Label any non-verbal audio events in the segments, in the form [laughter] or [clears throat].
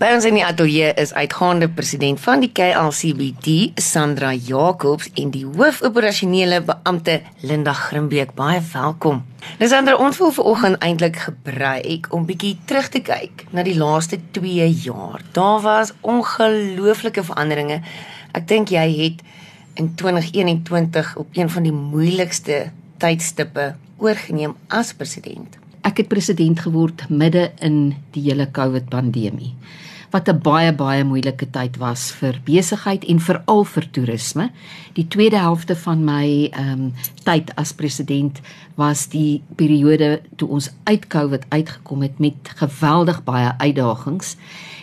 By ons in die ateljee is uitgaande president van die KLCBT, Sandra Jacobs en die hoofoperasionele beampte Linda Grimbeek. Baie welkom. Lisandra, ons wil vanoggend eintlik gebruik om bietjie terug te kyk na die laaste 2 jaar. Daar was ongelooflike veranderinge. Ek dink jy het in 2021 op een van die moeilikste tydstippe oorgeneem as president. Ek het president geword midde in die hele COVID pandemie wat 'n baie baie moeilike tyd was vir besigheid en veral vir toerisme. Die tweede helfte van my ehm um, tyd as president was die periode toe ons uit COVID uitgekom het met geweldig baie uitdagings.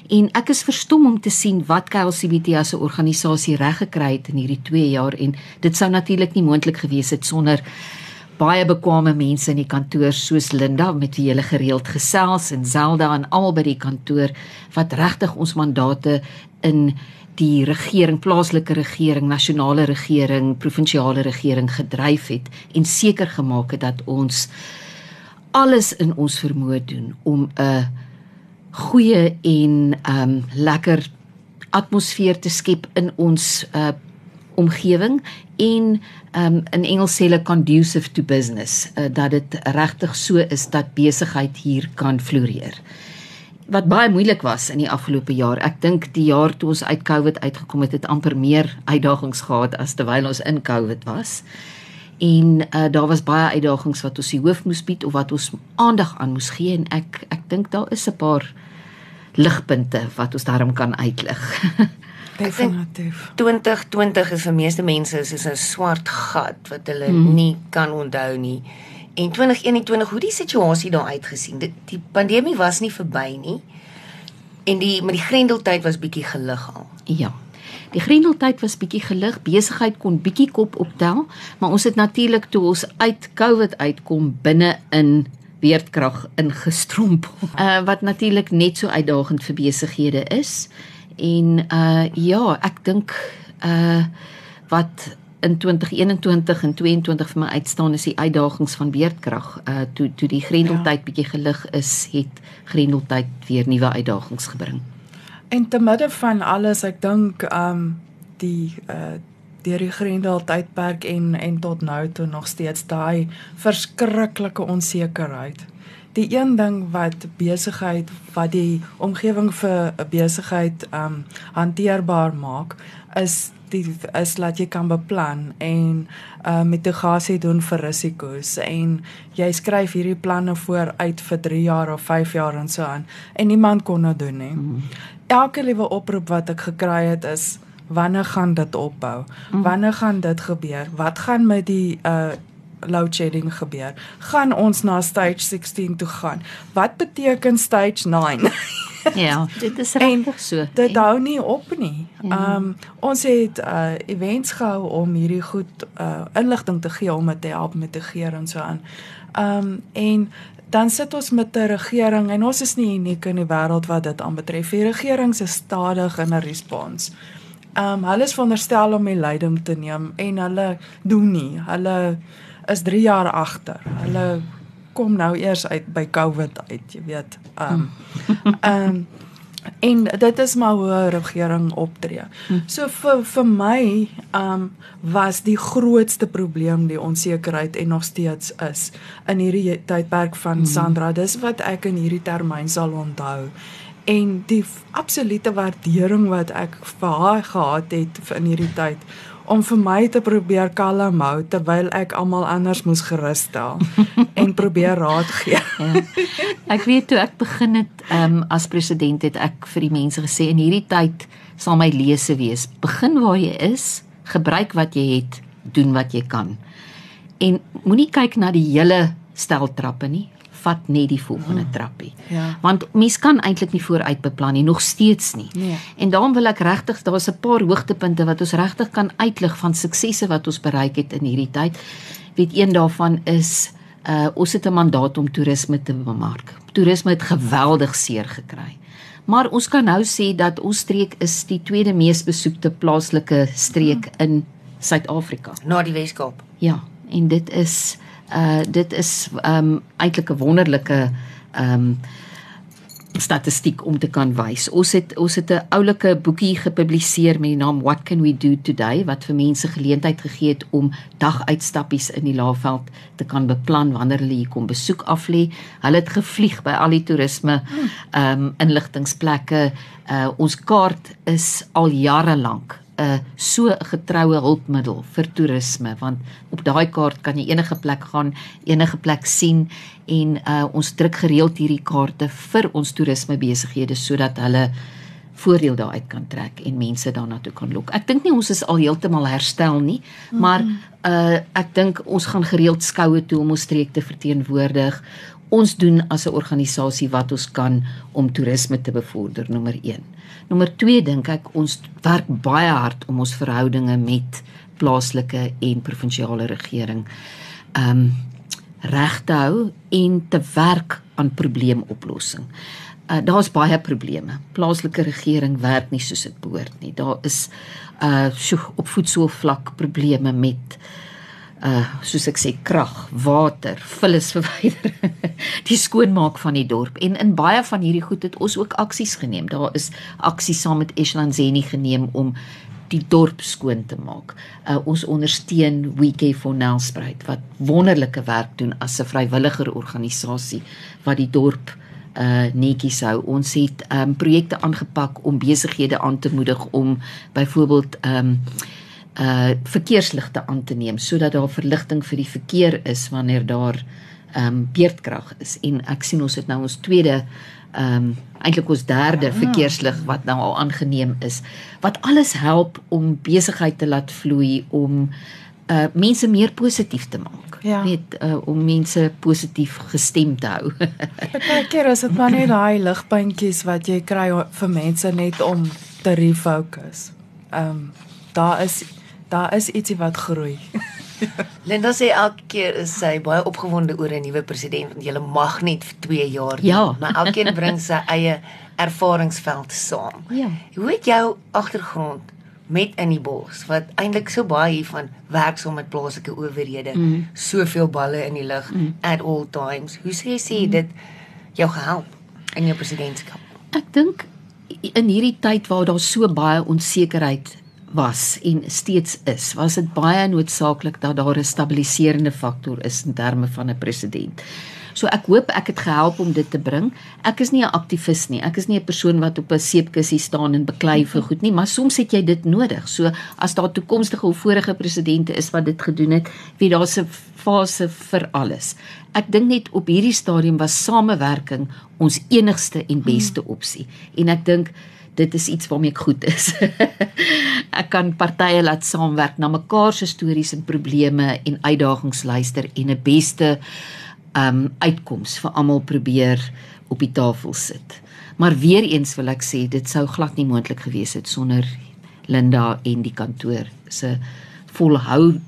En ek is verstom om te sien wat KLCBT as 'n organisasie reg gekry het in hierdie 2 jaar en dit sou natuurlik nie moontlik gewees het sonder baie bekwame mense in die kantoor soos Linda met wie jy gereeld gesels en Zelda en almal by die kantoor wat regtig ons mandate in die regering, plaaslike regering, nasionale regering, provinsiale regering gedryf het en seker gemaak het dat ons alles in ons vermoë doen om 'n goeie en um lekker atmosfeer te skep in ons uh omgewing en um, in Engels sê hulle conducive to business uh, dat dit regtig so is dat besigheid hier kan floreer. Wat baie moeilik was in die afgelope jaar. Ek dink die jaar toe ons uit COVID uitgekom het, het amper meer uitdagings gehad as terwyl ons in COVID was. En uh, daar was baie uitdagings wat ons die hoof moes bied of wat ons aandag aan moes gee en ek ek dink daar is 'n paar ligpunte wat ons daarom kan uitlig. [laughs] Definitief. 2020 is vir meeste mense soos 'n swart gat wat hulle hmm. nie kan onthou nie. En 2021, hoe die situasie daar uitgesien. Die, die pandemie was nie verby nie. En die met die grendeltyd was bietjie gelig al. Ja. Die grendeltyd was bietjie gelig, besigheid kon bietjie kop optel, maar ons het natuurlik toe ons uit COVID uitkom binne in weerkrag ingestrompel. Uh [laughs] wat natuurlik net so uitdagend vir besighede is en uh ja, ek dink uh wat in 2021 en 22 vir my uitstaan is die uitdagings van beerdkrag. Uh toe toe die grendeltyd ja. bietjie gelig is, het grendeltyd weer nuwe uitdagings gebring. En te midde van alles, ek dink um die uh deur die grendeltydperk en en tot nou toe nog steeds daai verskriklike onsekerheid die een ding wat besigheid wat die omgewing vir 'n besigheid um hanteerbaar maak is die is laat jy kan beplan en uh mitigasie doen vir risiko's en jy skryf hierdie planne vooruit vir 3 jaar of 5 jaar en so aan en niemand kon dit doen nie. Mm. Elke liewe oproep wat ek gekry het is wanneer gaan dit opbou? Mm. Wanneer gaan dit gebeur? Wat gaan met die uh load shedding gebeur, gaan ons na stage 16 toe gaan. Wat beteken stage 9? [laughs] ja, dit is regtig so. Dit hou nie op nie. Ja. Ehm um, ons het uh events gehou om hierdie goed uh inligting te gee om dit te help met te geer en so aan. Ehm um, en dan sit ons met 'n regering en ons is nie uniek in die wêreld wat dit aanbetref. Die regering se stadig in 'n respons. Ehm um, hulle is veronderstel om die leiding te neem en hulle doen nie. Hulle is 3 jaar agter. Hulle kom nou eers uit by COVID uit, jy weet. Ehm um, [laughs] ehm um, en dit is maar hoe 'n regering optree. Hm. So vir vir my ehm um, was die grootste probleem die onsekerheid en nog steeds is in hierdie tydperk van hm. Sandra. Dis wat ek in hierdie termyn sal onthou en die absolute waardering wat ek vir haar gehad het in hierdie tyd om vir my te probeer kalm hou terwyl ek almal anders moes gerusstel [laughs] en probeer raad gee. ja. Ek weet toe ek begin het um, as president het ek vir die mense gesê in hierdie tyd sal my lese wees. Begin waar jy is, gebruik wat jy het, doen wat jy kan. En moenie kyk na die hele stel trappe nie vat net die volgende hmm. trappie. Ja. Want mens kan eintlik nie vooruit beplan nie, nog steeds nie. Nee. En daarom wil ek regtig, daar's 'n paar hoogtepunte wat ons regtig kan uitlig van suksesse wat ons bereik het in hierdie tyd. Weet een daarvan is uh ons het 'n mandaat om toerisme te bemark. Toerisme het geweldig seer gekry. Maar ons kan nou sê dat ons streek is die tweede mees besoekte plaaslike streek hmm. in Suid-Afrika na die Weskaap. Ja, en dit is uh dit is um eintlik 'n wonderlike um statistiek om te kan wys. Ons het ons het 'n oulike boekie gepubliseer met die naam What can we do today wat vir mense geleentheid gegee het om daguitstappies in die Laagveld te kan beplan wanneer hulle hier kom besoek af lê. Hulle het gevlieg by al die toerisme ehm um, inligtingsplekke. Uh, ons kaart is al jare lank 'n so 'n getroue hulpmiddel vir toerisme want op daai kaart kan jy enige plek gaan, enige plek sien en uh, ons druk gereeld hierdie kaarte vir ons toerisme besighede sodat hulle voordeel daaruit kan trek en mense daarna toe kan lok. Ek dink nie ons is al heeltemal herstel nie, maar uh ek dink ons gaan gereeld skoue toe om ons streek te verteenwoordig. Ons doen as 'n organisasie wat ons kan om toerisme te bevorder, nommer 1. Nommer 2 dink ek ons werk baie hard om ons verhoudinge met plaaslike en provinsiale regering um reg te hou en te werk aan probleemoplossing. Uh, daar's baie probleme. Plaaslike regering werk nie soos dit behoort nie. Daar is uh so op voedselvlak probleme met uh soos ek sê krag, water, vullisverwydering, [laughs] die skoonmaak van die dorp. En in baie van hierdie goed het ons ook aksies geneem. Daar is aksies saam met Eshlanzeni geneem om die dorp skoon te maak. Uh, ons ondersteun Weekend for Nelspruit wat wonderlike werk doen as 'n vrywilliger organisasie wat die dorp uh netjies hou. Ons het um projekte aangepak om besighede aan te moedig om byvoorbeeld um uh verkeersligte aan te neem sodat daar verligting vir die verkeer is wanneer daar um beerdkrag is. En ek sien ons het nou ons tweede ehm um, eintlik ons derde verkeerslig wat nou al aangeneem is wat alles help om besigheid te laat vloei om uh mense meer positief te maak. Ja. Net uh, om mense positief gestem te hou. [laughs] Partykeer is dit maar net daai ligpuntjies wat jy kry vir mense net om te refocus. Ehm um, daar is daar is ietsie wat groei. [laughs] Linda sê elke keer is sy baie opgewonde oor 'n nuwe president want jy mag net vir 2 jaar Ja. doen, maar elkeen bring sy eie ervaringsveld saam. Ja. Hoe het jou agtergrond met in die bos wat eintlik so baie hiervan werk saam met plaaslike owerhede, mm. soveel balle in die lug mm. at all times. Hoe sê jy sê Mm. dit jou gehelp in jou presidentskap? Ek dink in hierdie tyd waar daar so baie onsekerheid was en steeds is, was dit baie noodsaaklik dat daar 'n stabiliserende faktor is in terme van 'n president. So ek hoop ek het gehelp om dit te bring. Ek is nie 'n aktivis nie. Ek is nie 'n persoon wat op 'n seepkussie staan en beklei vir goed nie, maar soms het jy dit nodig. So as daar toekomstige of vorige presidente is wat dit gedoen het, weet daar's 'n fase vir alles. Ek dink net op hierdie stadium was samewerking ons enigste en beste opsie. En ek dink dit is iets waarmee ek goed is. [laughs] ek kan partye laat saamwerk na mekaar se stories en probleme en uitdagings luister en 'n beste um uitkoms vir almal probeer op die tafel sit. Maar weer eens wil ek sê dit sou glad nie moontlik gewees het sonder Linda en die kantoor se volhou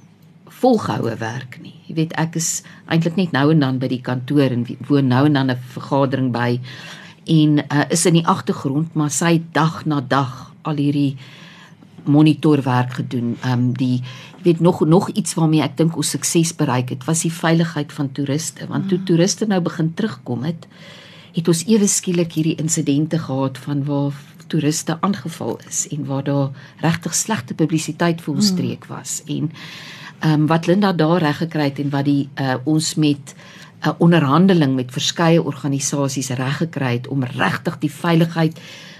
volgehoue werk nie. Jy weet ek is eintlik net nou en dan by die kantoor en woon nou en dan 'n vergadering by en uh, is in die agtergrond maar sy het dag na dag al hierdie monitorwerk gedoen. Ehm um, die jy weet nog nog iets waarmee ek dink ons sukses bereik het, was die veiligheid van toeriste. Want toe toeriste nou begin terugkom het, het ons ewe skielik hierdie insidente gehad van waar toeriste aangeval is en waar daar regtig slegte publisiteit vir ons streek was. En ehm um, wat Linda daar reg gekry het en wat die uh, ons met 'n onderhandeling met verskeie organisasies reg gekry het om regtig die veiligheid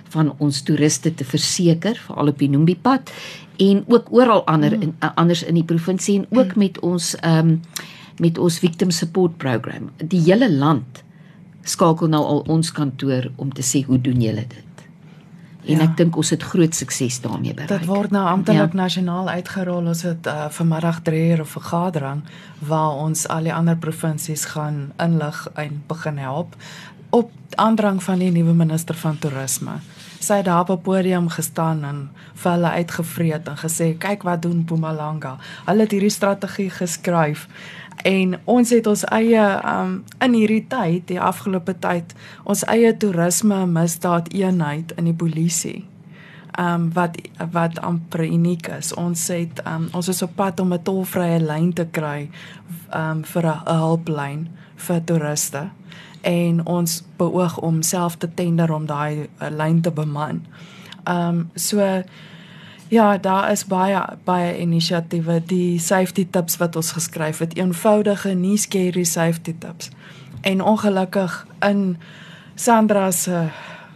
van ons toeriste te verseker veral op die Nombi pad en ook oral ander in uh, anders in die provinsie en ook met ons ehm um, met ons victim support program. Die hele land skakel nou al ons kantoor om te sê hoe doen julle dit? En Ja. ek dink ons het groot sukses daarmee bereik. Dit word nou amptelik Ja. nasionaal uitgerol. Ons het uh, vanmiddag 3 uur 'n vergadering waar ons al die ander provinsies gaan inlig en begin help op aandrang van die nuwe minister van toerisme. Sy het daar op 'n podium gestaan en vir hulle uitgevreet en gesê kyk wat doen Mpumalanga. Hulle het hierdie strategie geskryf en ons het ons eie um in hierdie tyd, die afgelope tyd, ons eie toerisme misdaad eenheid in die polisie um wat wat amper uniek is. Ons het um ons is op pad om 'n tolvrye lyn te kry um vir 'n hulplyn vir toeriste. En ons beoog om self te tender om daai uh, lyn te beman. Ehm um, so ja, daar is baie baie inisiatiewe, die safety tips wat ons geskryf het, eenvoudige nie scary safety tips. En ongelukkig in Sandra se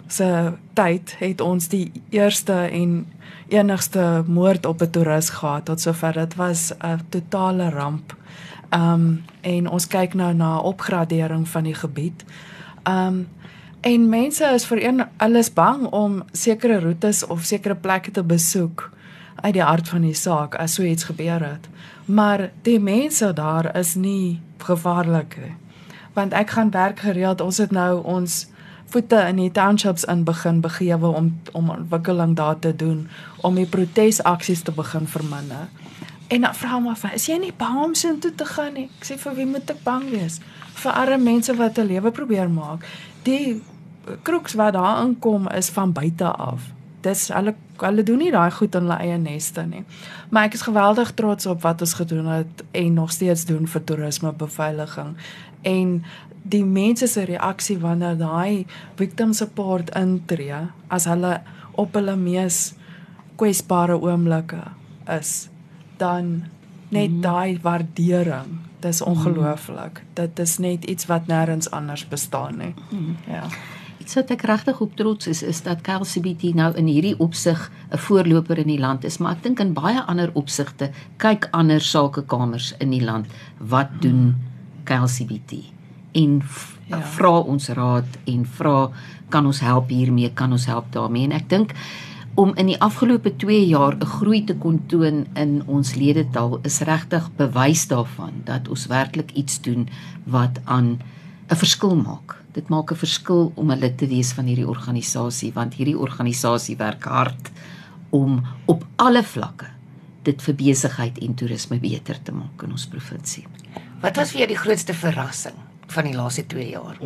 se tyd het ons die eerste en enigste moord op 'n toerist gehad tot sover dit was 'n totale ramp. Ehm um, en ons kyk nou na opgradering van die gebied. Ehm um, en mense is vir een alles bang om sekere roetes of sekere plekke te besoek uit die hart van die saak as so iets gebeur het. Maar die mense daar is nie gevaarlik nie. Want ek gaan werk gereeld. Ons het nou ons voete in die townships in begin begewe om om ontwikkeling daar te doen om die protesaksies te begin verminder. En dan vra my van, is jy nie bang om so intoe te gaan nie? Ek sê vir wie moet ek bang wees? Vir arme mense wat 'n lewe probeer maak. Die kroeks wat daar inkom is van buite af. Dis hulle hulle doen nie daai goed in hulle eie neste nie. Maar ek is geweldig trots op wat ons gedoen het en nog steeds doen vir toerisme beveiliging. En die mense se reaksie wanneer daai victim support intree as hulle op hulle mees kwesbare oomblikke is dan net mm. daai waardering dis mhm. ongelooflik mm. dit is net iets wat nêrens anders bestaan nie mm. ja Iets wat ek regtig op trots is is dat KLCBT nou in hierdie opsig 'n voorloper in die land is, maar ek dink in baie ander opsigte kyk ander sakekamers in die land wat doen KLCBT en ja. vra ons raad en vra kan ons help hiermee, kan ons help daarmee en ek dink om in die afgelope 2 jaar 'n groei te kon toon in ons ledetal is regtig bewys daarvan dat ons werklik iets doen wat aan 'n verskil maak. Dit maak 'n verskil om 'n lid te wees van hierdie organisasie want hierdie organisasie werk hard om op alle vlakke dit vir besigheid en toerisme beter te maak in ons provinsie. Wat was vir jou die grootste verrassing van die laaste 2 jaar?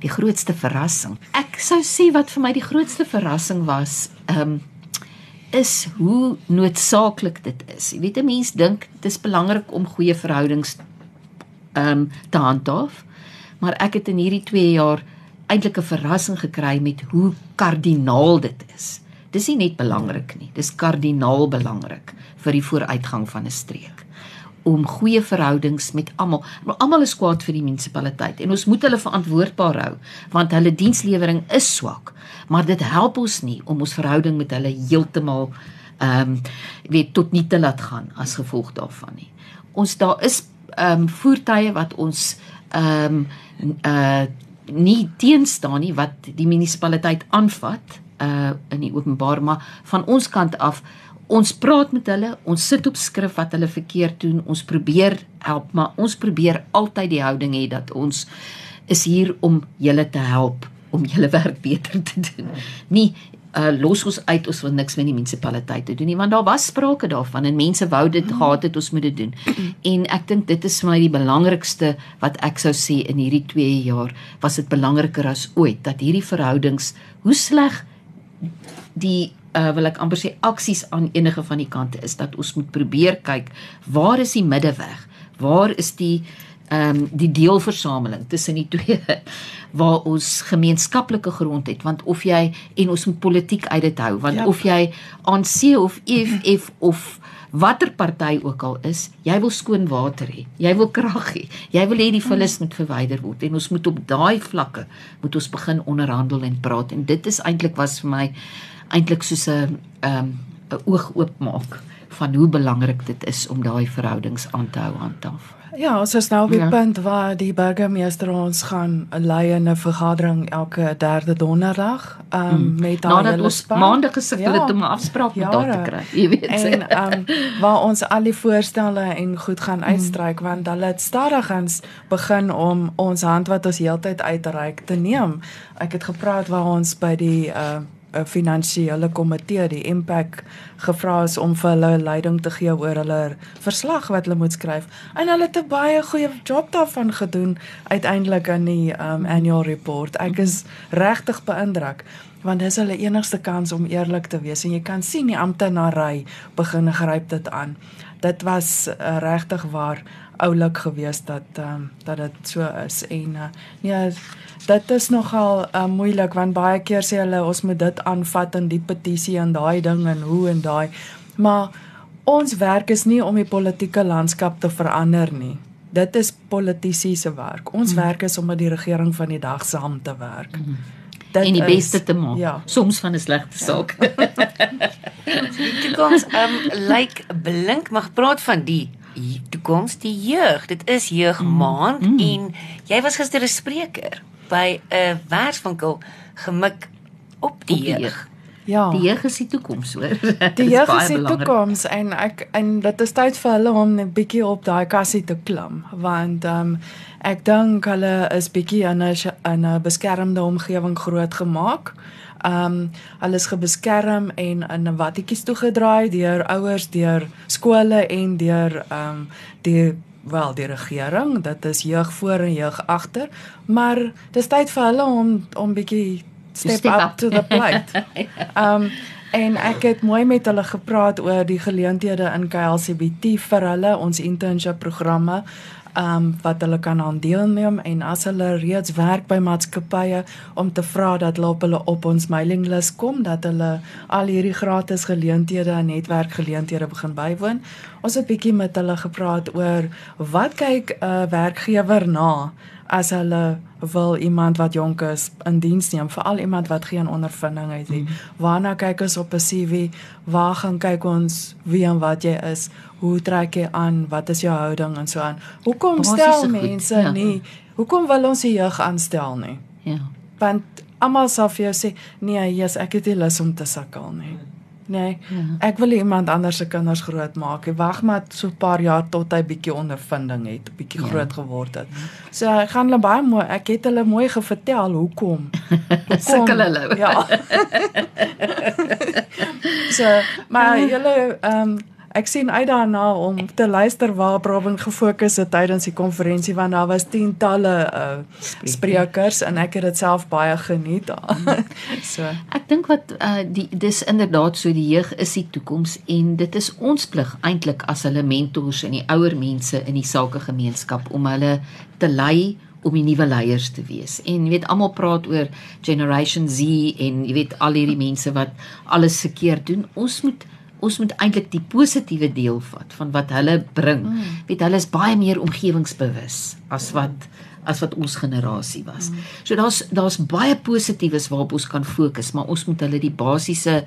Die grootste verrassing. Ek sou sê wat vir my die grootste verrassing was, ehm um, is hoe noodsaaklik dit is. Jy weet 'n mens dink dit is belangrik om goeie verhoudings ehm um, te handhaaf, maar ek het in hierdie 2 jaar eintlik 'n verrassing gekry met hoe kardinaal dit is. Dis nie net belangrik nie, dis kardinaal belangrik vir die vooruitgang van 'n streek om goeie verhoudings met almal. Maar almal is kwaad vir die munisipaliteit en ons moet hulle verantwoordbaar hou want hulle dienslewering is swak. Maar dit help ons nie om ons verhouding met hulle heeltemal ehm um, weet tot nie te laat gaan as gevolg daarvan nie. Ons daar is ehm um, voertuie wat ons ehm um, uh nie teenstaan nie wat die munisipaliteit aanvat uh in die openbaar maar van ons kant af ons praat met hulle, ons sit op skrif wat hulle verkeerd doen, ons probeer help, maar ons probeer altyd die houding hê dat ons is hier om julle te help om julle [laughs] werk beter te doen. Nie uh, los ons uit ons wil niks met die munisipaliteit te doen nie, want daar was sprake daarvan en mense wou dit gehad het ons moet dit doen. En ek dink dit is vir my die belangrikste wat ek sou sê in hierdie 2 jaar was dit belangriker as ooit dat hierdie verhoudings hoe sleg die uh, wil ek amper sê aksies aan enige van die kante is dat ons moet probeer kyk waar is die middeweg? Waar is die ehm um, die deelversameling tussen die [laughs] twee waar ons gemeenskaplike grond het want of jy en ons moet politiek uit dit hou want ja. of jy aan C of EFF [clears throat] of watter party ook al is, jy wil skoon water hê. Jy wil krag hê. Jy wil hê die vullis moet verwyder word en ons moet op daai vlakke moet ons begin onderhandel en praat en dit is eintlik was vir my eintlik soos 'n ehm 'n oog oopmaak van hoe belangrik dit is om daai verhoudings aan te hou aan tafel. Ja, ons is nou op die ja. punt waar die burgemeester ons gaan lei in 'n vergadering elke derde donderdag um, hmm. met daai Nadat ons maandag gesukkel het ja, om 'n afspraak met daar te kry. Jy weet. En um, waar ons al die voorstelle en goed gaan hmm. uitstryk hmm. want hulle het stadigins begin om ons hand wat ons heeltyd uitreik te neem. Ek het gepraat waar ons by die uh, finansiële komitee die impact gevra is om vir hulle leiding te gee oor hulle verslag wat hulle moet skryf en hulle het 'n baie goeie job daarvan gedoen uiteindelik in die um, annual report. Ek is regtig beïndruk want dis hulle enigste kans om eerlik te wees en jy kan sien die amptenary begin gryp dit aan. Dit was uh, regtig waar oulik geweest dat ehm um, dat dit so is en uh, nee dit is nogal uh, moeilik want baie keer sê hulle ons moet dit aanvat in die petisie en daai ding en hoe en daai maar ons werk is nie om die politieke landskap te verander nie dit is politici se werk ons mm. werk is om met die regering van die dag saam te werk mm dit en die is, beste te maak. Ja. Soms van 'n slegte saak. Ja. [laughs] die toekoms um lyk like blink mag praat van die toekoms die jeug. Dit is jeugmaand mm. en jy was gister 'n spreker by 'n werkswinkel gemik op die, op die jeug. jeug. Ja. Die jeug is die toekoms, hoor. [laughs] Die jeug is die toekoms en ek en dit is tyd vir hulle om 'n bietjie op daai kassie te klim want ehm um, ek dink hulle is bietjie in 'n in 'n beskermde omgewing grootgemaak. Ehm um, hulle is gebeskerm en in 'n wattetjies toegedraai deur ouers, deur skole en deur ehm um, die wel die regering. Dit is jeug voor en jeug agter, maar dis tyd vir hulle om om bietjie step, step up, up to the plate. Um [laughs] en ek het mooi met hulle gepraat oor die geleenthede in KLCBT vir hulle ons internship programme um wat hulle kan aan deelneem en as hulle reeds werk by maatskappye om te vra dat hulle op hulle op ons mailinglys kom dat hulle al hierdie gratis geleenthede en netwerkgeleenthede begin bywoon. Ons het bietjie met hulle gepraat oor wat kyk 'n uh, werkgewer na as hulle wil iemand wat jonk is in diens neem, veral iemand wat geen ondervinding het nie. Mm. Waarna kyk ons op 'n CV? Waar gaan kyk ons wie en wat jy is? Hoe trek jy aan? Wat is jou houding en so aan? Hoekom stel mense ja. nie? Hoekom wil ons die jeug aanstel nie? Ja. Want almal sal vir jou sê, "Nee, Jesus, ek het nie lus om te sukkel nie." Nee. Ja. Ek wil iemand anders se kinders grootmaak. Wag maar so 'n paar jaar tot hy bietjie ondervinding het, bietjie ja. groot geword het. So ek gaan hulle baie mooi, ek het hulle mooi gevertel hoekom. [laughs] Hoekom sukkel hulle? Ja. [laughs] [laughs] so, maar julle ehm um, ek sien uit daarna om te luister waar Brabant gefokus het tydens die konferensie want daar was tientalle uh, sprekers en ek het dit self baie geniet. [laughs] so ek dink wat uh, die dis inderdaad so die jeug is die toekoms en dit is ons plig eintlik as hulle mentors en die ouer mense in die sakegemeenskap om hulle te lei om die nuwe leiers te wees. En jy weet almal praat oor generation Z en jy weet al hierdie mense wat alles verkeerd doen. Ons moet ons moet eintlik die positiewe deel vat van wat hulle bring. Mm. Weet hulle is baie meer omgewingsbewus as wat as wat ons generasie was. Mm. So daar's daar's baie positiefs waarop ons kan fokus, maar ons moet hulle die basiese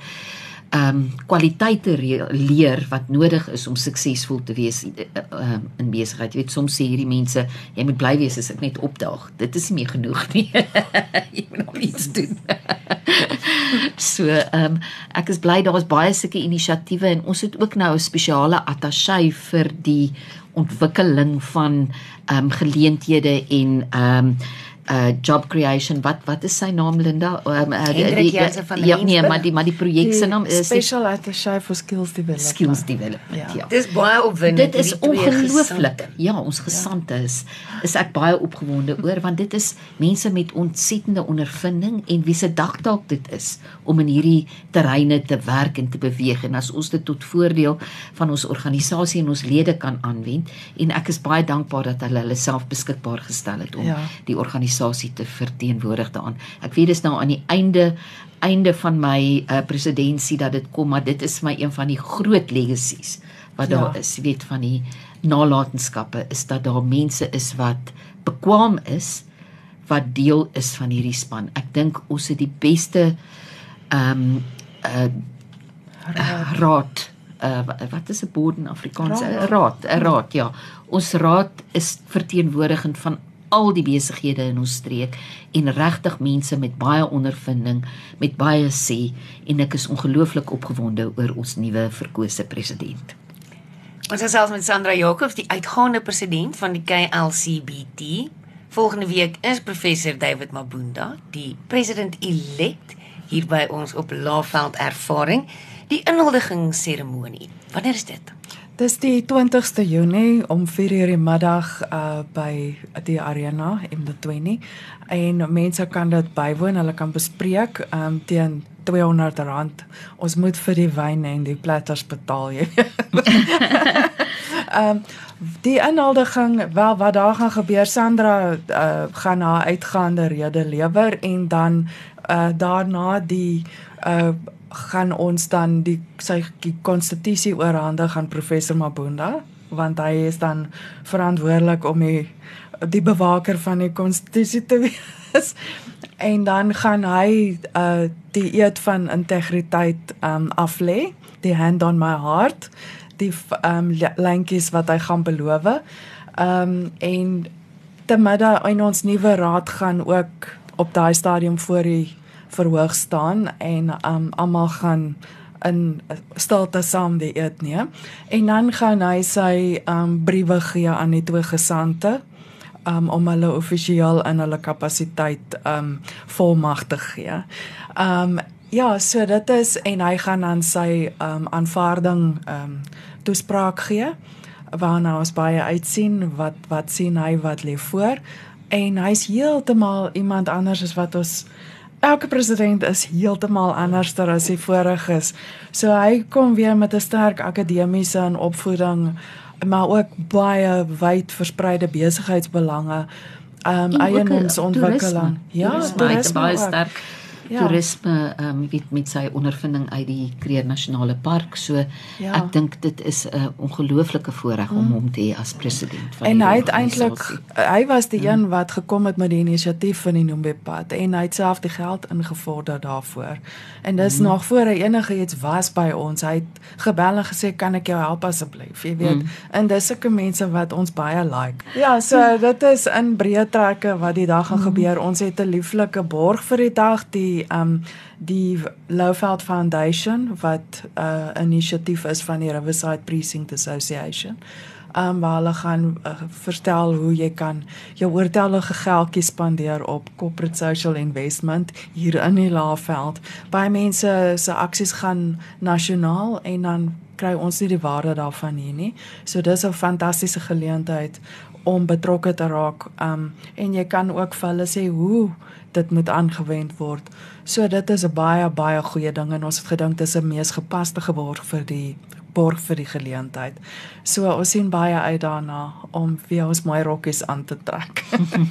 ehm um, kwaliteite leer wat nodig is om suksesvol te wees um, in besigheid. Jy weet soms sê hierdie mense, jy moet bly wees as ek net opdaag. Dit is nie meer genoeg nie. [laughs] jy moet nog iets doen. [laughs] so ehm um, ek is bly daar's baie sulke inisiatiewe en ons het ook nou 'n spesiale attaché vir die ontwikkeling van ehm um, geleenthede en ehm um, uh job creation. Wat wat is sy naam Linda? Um, uh, die, die, die, ja nee maar die maar die projek se naam is special attaché for skills development. Skills development ja, ja. dis baie opwindend dit is ongelooflik. ja ons gesante is is ek baie opgewonde oor want dit is mense met ontsettende ondervinding en wie se dag dalk dit is om in hierdie terreine te werk en te beweeg. En as ons dit tot voordeel van ons organisasie en ons lede kan aanwend en ek is baie dankbaar dat hulle hulle self beskikbaar gestel het om ja. die organisasie organisasie te verteenwoordig daaraan. Ek weet dis nou aan die einde einde van my uh, presidentskap dat dit kom, maar dit is my een van die groot legasies wat ja. daar is, weet van die nalatenskappe is dat daar mense is wat bekwam is wat deel is van hierdie span. Ek dink ons het die beste ehm um, uh, raad uh, wat is 'n board in Afrikaans? 'n Raad, 'n raad, ja. Ons raad is verteenwoordigend van al die besighede in ons streek en regtig mense met baie ondervinding, met baie sê en ek is ongelooflik opgewonde oor ons nuwe verkose president. Ons is selfs met Sandra Jacobs, die uitgaande president van die KLCBT. Volgende week is professor David Mabunda, die president-elect hier by ons op Laveld Ervaring, die inhuldigingsseremonie. Wanneer is dit? Dis die 20ste Junie om 4:00 die middag uh by die arena in the 20 en mense kan dit bywoon, hulle kan bespreek um teen R200. Ons moet vir die wyn en die platters betaal jy. ehm [laughs] um, die inhuldiging wel wat daar gaan gebeur Sandra uh, gaan haar uitgaande rede lewer en dan uh, daarna die uh, gaan ons dan die sy die konstitusie oorhandig aan professor Mabunda want hy is dan verantwoordelik om die die bewaker van die konstitusie te [laughs] wees. En dan gaan hy uh die eed van integriteit um aflê die hand on my heart die um lentjies wat hy gaan beloof. Um en te midde in ons nuwe raad gaan ook op daai stadium voor die verhoog staan en um almal gaan in stilte saam die eet neem en dan gaan hy sy um briewe gee aan die twee gesante um om hulle offisieel in hulle kapasiteit um volmag te gee. Um ja, so dit is en hy gaan dan sy um aanvaarding um toespraak gee waarna ons baie uitsien wat wat sien hy wat lê voor en hy's heeltemal iemand anders as wat ons elke president is heeltemal anders as die vorige is. So hy kom weer met 'n sterk akademiese en opvoeding maar ook baie wyd verspreide besigheidsbelange. Ehm um, eiendomsontwikkeling. Ja, toerisme baie sterk ja. toerisme ehm um, weet met sy ondervinding uit die Kruger Nasionale Park. So ja. ek dink dit is 'n ongelooflike voorreg om mm. hom te hê as president van En hy het eintlik hy was die mm. een wat gekom het met die inisiatief van die Nombe Pad en hy het self die geld ingevorder daarvoor. En dis mm. nog voor hy enige iets was by ons. Hy het gebel en gesê kan ek jou help asseblief? Jy weet, mm. en dis sulke mense wat ons baie like. Ja, so mm. dit is in breë trekke wat die dag gaan mm. gebeur. Ons het 'n lieflike borg vir die dag die die um die Lowveld Foundation wat 'n uh, inisiatief is van die Riverside Precinct Association. Um waar hulle gaan uh, verstel hoe jy kan jou oortellige geldjies spandeer op corporate social investment hier in die Lowveld. Baie mense se aksies gaan nasionaal en dan kry ons nie die waarde daarvan hier nie. So dis 'n fantastiese geleentheid om betrokke te raak. Um en jy kan ook vir hulle sê hoe dit moet aangewend word. So dit is 'n baie baie goeie ding en ons het gedink dis 'n mees gepaste geborg vir die borg vir die geleentheid. So ons sien baie uit daarna om weer ons mooi rokkies aan te trek.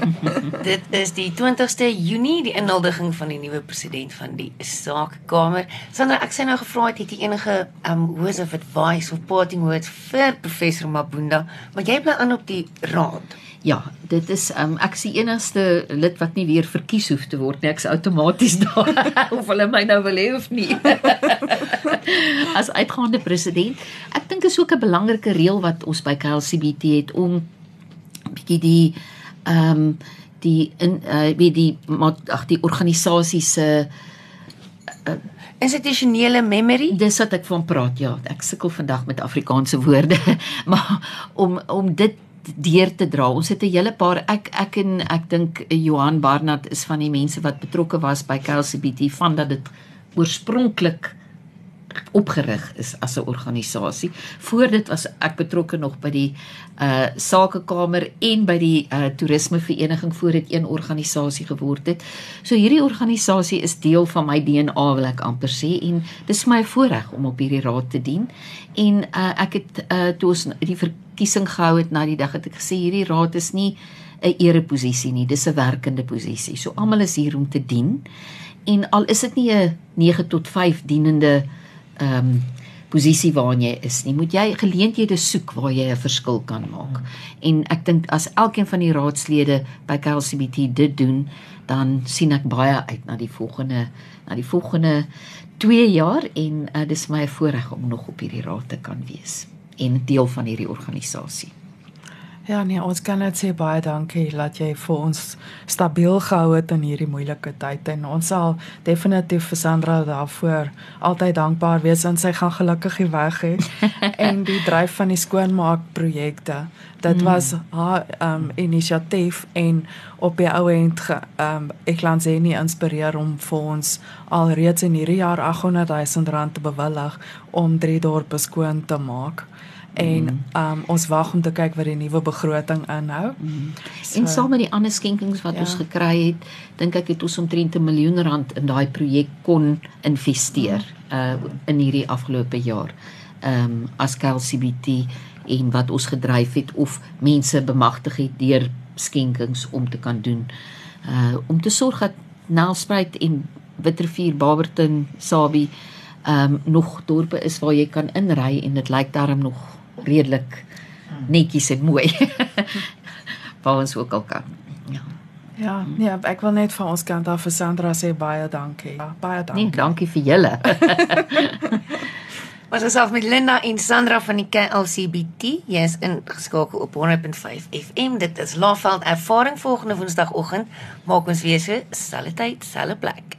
[laughs] Dit is die 20ste Junie die inhuldiging van die nuwe president van die Sakekamer. Sandra, ek sê nou gevra het het jy enige um words of advice of parting words vir professor Mabunda, maar jy bly aan op die raad. Ja, dit is um, ek is die enigste lid wat nie weer verkies hoef te word nie. Ek's outomaties [laughs] daar of hulle my nou wil hê of nie. As uitgaande president, ek dink is ook 'n belangrike reël wat ons by KLCBT het om bietjie die ehm um, die in uh, wie die ag die organisasie se uh, institusionele memory dis wat ek van praat ja ek sukkel vandag met Afrikaanse woorde [laughs] maar om om dit deur te dra. Ons het 'n hele paar ek ek en ek dink Johan Barnard is van die mense wat betrokke was by KLCBT van dat dit oorspronklik opgerig is as 'n organisasie. Voor dit was ek betrokke nog by die uh Sakekamer en by die uh Toerisme Vereniging voor dit een organisasie geword het. So hierdie organisasie is deel van my DNA wil ek amper sê en dis my voorreg om op hierdie raad te dien. En uh ek het uh toe ons die verkiesing gehou het na die dag het ek gesê hierdie raad is nie 'n ereposisie nie, dis 'n werkende posisie. So almal is hier om te dien. En al is dit nie 'n 9 tot 5 dienende ehm um, posisie waarin jy is nie, moet jy geleenthede soek waar jy 'n verskil kan maak. En ek dink as elkeen van die raadslede by KLCBT dit doen, dan sien ek baie uit na die volgende na die volgende 2 jaar en uh, dis my voorreg om nog op hierdie raad te kan wees en deel van hierdie organisasie. Ja nee, ons kan net sê baie dankie dat jy vir ons stabiel gehou het in hierdie moeilike tyd en ons sal definitief vir Sandra daarvoor altyd dankbaar wees want sy gaan gelukkig hier weg hê [laughs] en die dryf van die skoonmaak projekte. Dit mm. was haar um inisiatief en op die ou end um ek laat sê nie inspireer om vir ons alreeds in hierdie jaar 800 000 rand te bewillig om drie dorpe skoon te maak en mm. um ons wag om te kyk wat die nuwe begroting inhou. Mm. So, en saam met die ander skenkings wat ja. ons gekry het, dink ek het ons omtrent 'n miljoen rand in daai projek kon investeer mm. uh in hierdie afgelope jaar. Um as KLCBT en wat ons gedryf het of mense bemagtig het deur skenkings om te kan doen. Uh om te sorg dat Nelspruit en Witrifuur, Barberton, Sabie ehm um, nog dorpe is waar jy kan inry en dit lyk daarom nog redelik netjies en mooi. [laughs] waar ons ook al kan. Ja. Ja, nee, ek wil net van ons kant af vir Sandra sê baie dankie. Ja, baie dankie. Nee, dankie vir julle. [laughs] Ons is af met Linda en Sandra van die KLCBT. Jy is ingeskakel op 100.5 FM. Dit is Laveld ervaring volgende Woensdagoggend. Maak ons weer so, selfde tyd, selfde plek.